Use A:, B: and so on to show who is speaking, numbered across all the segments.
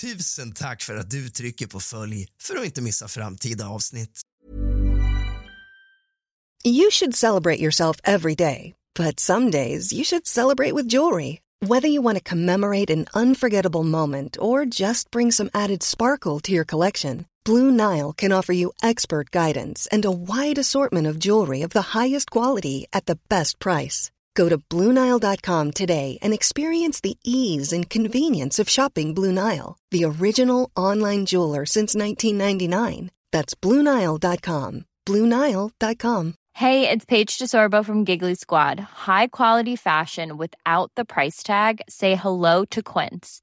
A: Tusen tack för att du trycker på följ för att inte missa framtida avsnitt.
B: You should celebrate yourself every day, but some days you should celebrate with jewelry. Whether you want to commemorate an unforgettable moment or just bring some added sparkle to your collection, Blue Nile can offer you expert guidance and a wide assortment of jewelry of the highest quality at the best price. Go to BlueNile.com today and experience the ease and convenience of shopping Blue Nile, the original online jeweler since 1999. That's BlueNile.com. BlueNile.com.
C: Hey, it's Paige DeSorbo from Giggly Squad. High quality fashion without the price tag? Say hello to Quince.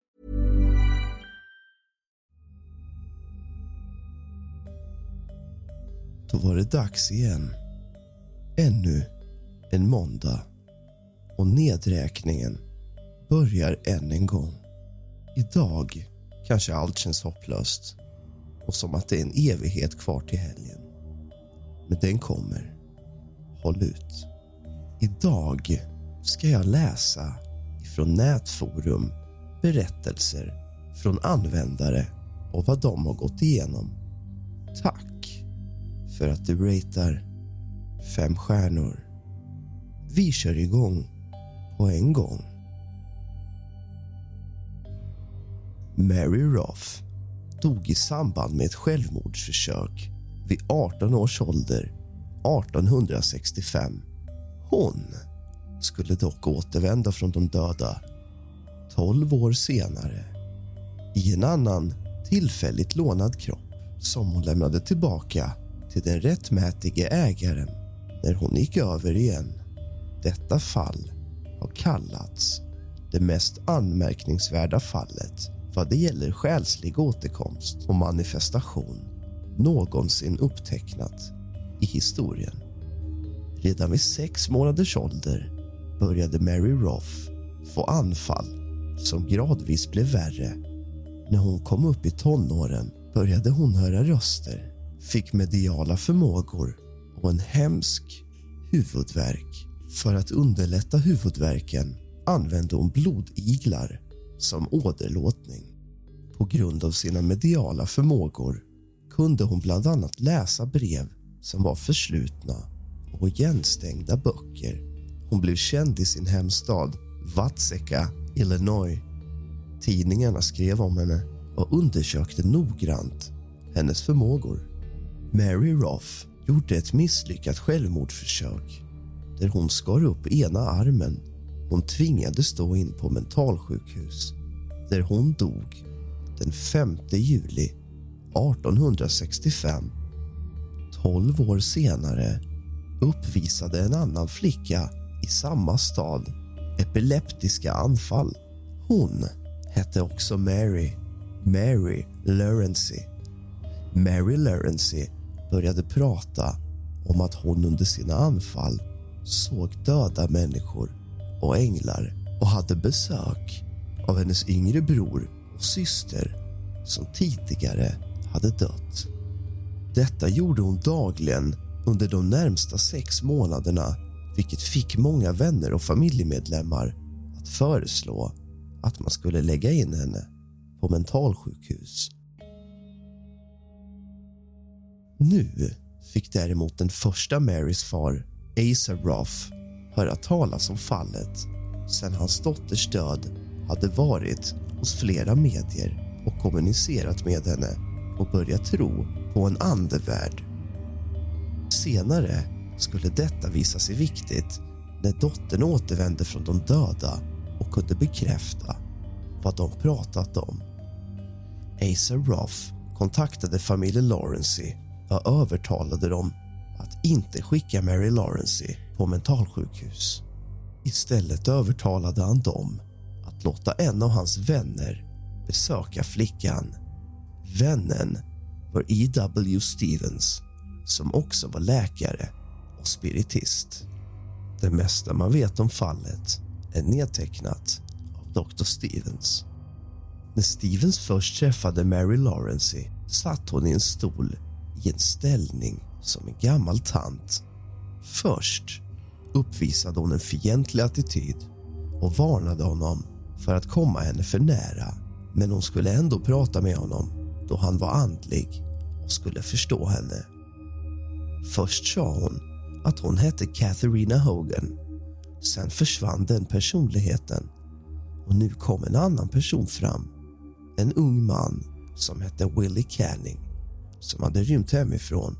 D: Då var det dags igen. Ännu en måndag. Och nedräkningen börjar än en gång. Idag kanske allt känns hopplöst och som att det är en evighet kvar till helgen. Men den kommer. Håll ut. Idag ska jag läsa ifrån nätforum berättelser från användare och vad de har gått igenom. Tack för att du ratear fem stjärnor. Vi kör igång på en gång. Mary Roth dog i samband med ett självmordsförsök vid 18 års ålder 1865. Hon skulle dock återvända från de döda 12 år senare i en annan tillfälligt lånad kropp som hon lämnade tillbaka till den rättmätige ägaren när hon gick över igen. Detta fall har kallats det mest anmärkningsvärda fallet vad det gäller själslig återkomst och manifestation någonsin upptecknat i historien. Redan vid sex månaders ålder började Mary Roth få anfall som gradvis blev värre. När hon kom upp i tonåren började hon höra röster, fick mediala förmågor och en hemsk huvudvärk. För att underlätta huvudvärken använde hon blodiglar som åderlåtning. På grund av sina mediala förmågor kunde hon bland annat läsa brev som var förslutna och igenstängda böcker. Hon blev känd i sin hemstad Watseka, Illinois. Tidningarna skrev om henne och undersökte noggrant hennes förmågor. Mary Roth gjorde ett misslyckat självmordsförsök där hon skar upp ena armen. Hon tvingades då in på mentalsjukhus där hon dog den 5 juli 1865. Tolv år senare uppvisade en annan flicka i samma stad epileptiska anfall. Hon hette också Mary, Mary Laurency. Mary Laurency började prata om att hon under sina anfall såg döda människor och änglar och hade besök av hennes yngre bror och syster som tidigare hade dött. Detta gjorde hon dagligen under de närmsta sex månaderna vilket fick många vänner och familjemedlemmar att föreslå att man skulle lägga in henne på mentalsjukhus. Nu fick däremot den första Marys far, Asa Roth, höra talas om fallet sen hans dotters död hade varit hos flera medier och kommunicerat med henne och börjat tro på en andevärld. Senare skulle detta visa sig viktigt när dottern återvände från de döda och kunde bekräfta vad de pratat om. Asa Roth kontaktade familjen Lawrence och övertalade dem att inte skicka Mary Lawrence på mentalsjukhus. Istället övertalade han dem att låta en av hans vänner besöka flickan. Vännen var E.W. Stevens som också var läkare och spiritist. Det mesta man vet om fallet är nedtecknat av Dr. Stevens. När Stevens först träffade Mary Lawrence satt hon i en stol i en ställning som en gammal tant. Först uppvisade hon en fientlig attityd och varnade honom för att komma henne för nära men hon skulle ändå prata med honom då han var andlig och skulle förstå henne. Först sa hon att hon hette Katharina Hogan. Sen försvann den personligheten och nu kom en annan person fram. En ung man som hette Willie Canning som hade rymt hemifrån,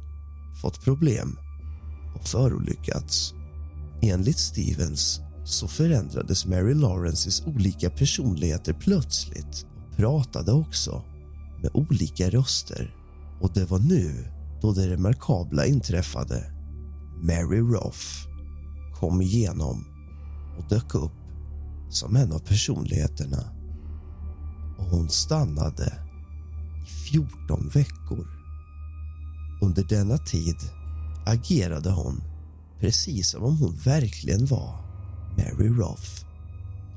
D: fått problem och förolyckats. Enligt Stevens så förändrades Mary Lawrences olika personligheter plötsligt och pratade också med olika röster. Och det var nu då det remarkabla inträffade. Mary Roth kom igenom och dök upp som en av personligheterna. Och hon stannade i 14 veckor. Under denna tid agerade hon precis som om hon verkligen var Mary Roth.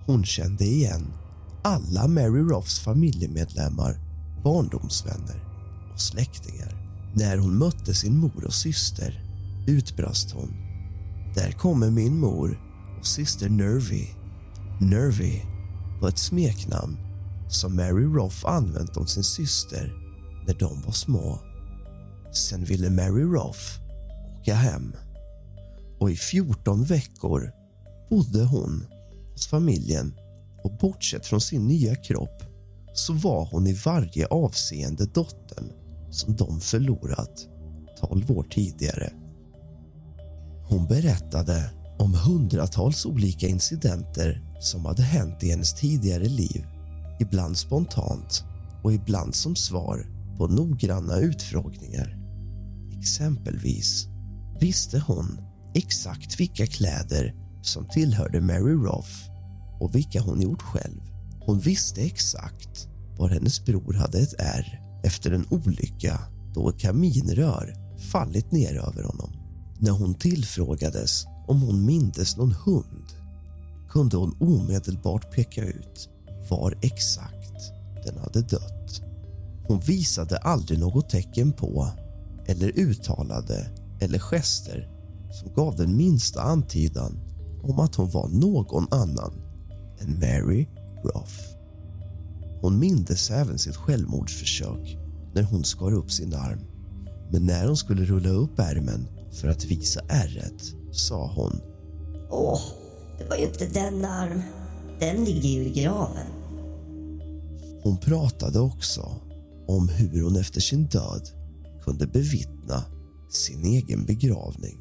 D: Hon kände igen alla Mary Roths familjemedlemmar, barndomsvänner och släktingar. När hon mötte sin mor och syster utbrast hon. Där kommer min mor och syster Nervy. Nervy var ett smeknamn som Mary Roth använt om sin syster när de var små. Sen ville Mary Roth åka hem och i 14 veckor bodde hon hos familjen och bortsett från sin nya kropp så var hon i varje avseende dottern som de förlorat 12 år tidigare. Hon berättade om hundratals olika incidenter som hade hänt i hennes tidigare liv. Ibland spontant och ibland som svar på noggranna utfrågningar. Exempelvis visste hon exakt vilka kläder som tillhörde Mary Roth och vilka hon gjort själv. Hon visste exakt var hennes bror hade ett ärr efter en olycka då ett kaminrör fallit ner över honom. När hon tillfrågades om hon mindes någon hund kunde hon omedelbart peka ut var exakt den hade dött. Hon visade aldrig något tecken på eller uttalade eller gester som gav den minsta antydan om att hon var någon annan än Mary Roth. Hon mindes även sitt självmordsförsök när hon skar upp sin arm. Men när hon skulle rulla upp ärmen för att visa ärret sa hon
E: Åh, det var ju inte den arm. Den ligger ju i graven.
D: Hon pratade också om hur hon efter sin död kunde bevittna sin egen begravning.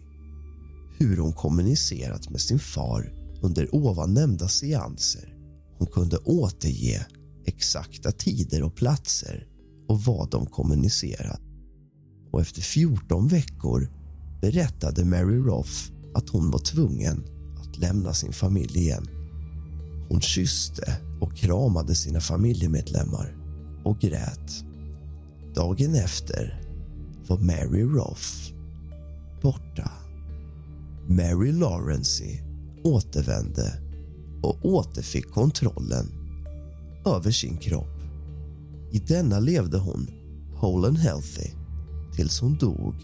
D: Hur hon kommunicerat med sin far under ovan nämnda seanser. Hon kunde återge exakta tider och platser och vad de kommunicerat. Och efter 14 veckor berättade Mary Roth att hon var tvungen att lämna sin familj igen. Hon kysste och kramade sina familjemedlemmar och grät. Dagen efter var Mary Roth borta. Mary Lawrence återvände och återfick kontrollen över sin kropp. I denna levde hon whole and healthy tills hon dog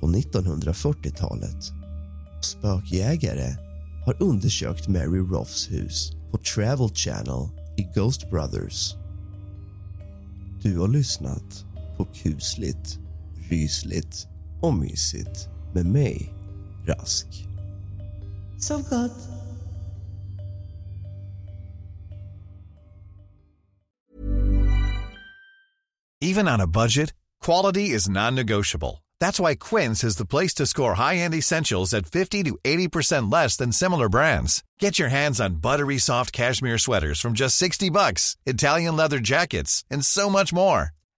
D: på 1940-talet. Spökjägare har undersökt Mary Roths hus på Travel Channel i Ghost Brothers. Du har lyssnat på kusligt, rysligt och mysigt med mig, Rask.
E: Sov gott.
F: Even on a budget, quality is non-negotiable. That's why Quince is the place to score high-end essentials at 50 to 80% less than similar brands. Get your hands on buttery soft cashmere sweaters from just 60 bucks, Italian leather jackets, and so much more.